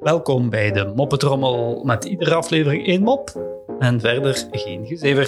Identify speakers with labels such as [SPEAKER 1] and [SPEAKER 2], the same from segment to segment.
[SPEAKER 1] Welkom bij de Moppetrommel met iedere aflevering één mop en verder geen gezever.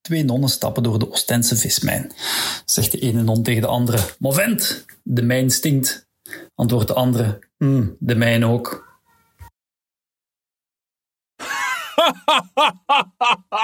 [SPEAKER 1] Twee nonnen stappen door de Oostense vismijn. Zegt de ene non tegen de andere: Movent, de mijn stinkt. Antwoordt de andere: hm, de mijn ook.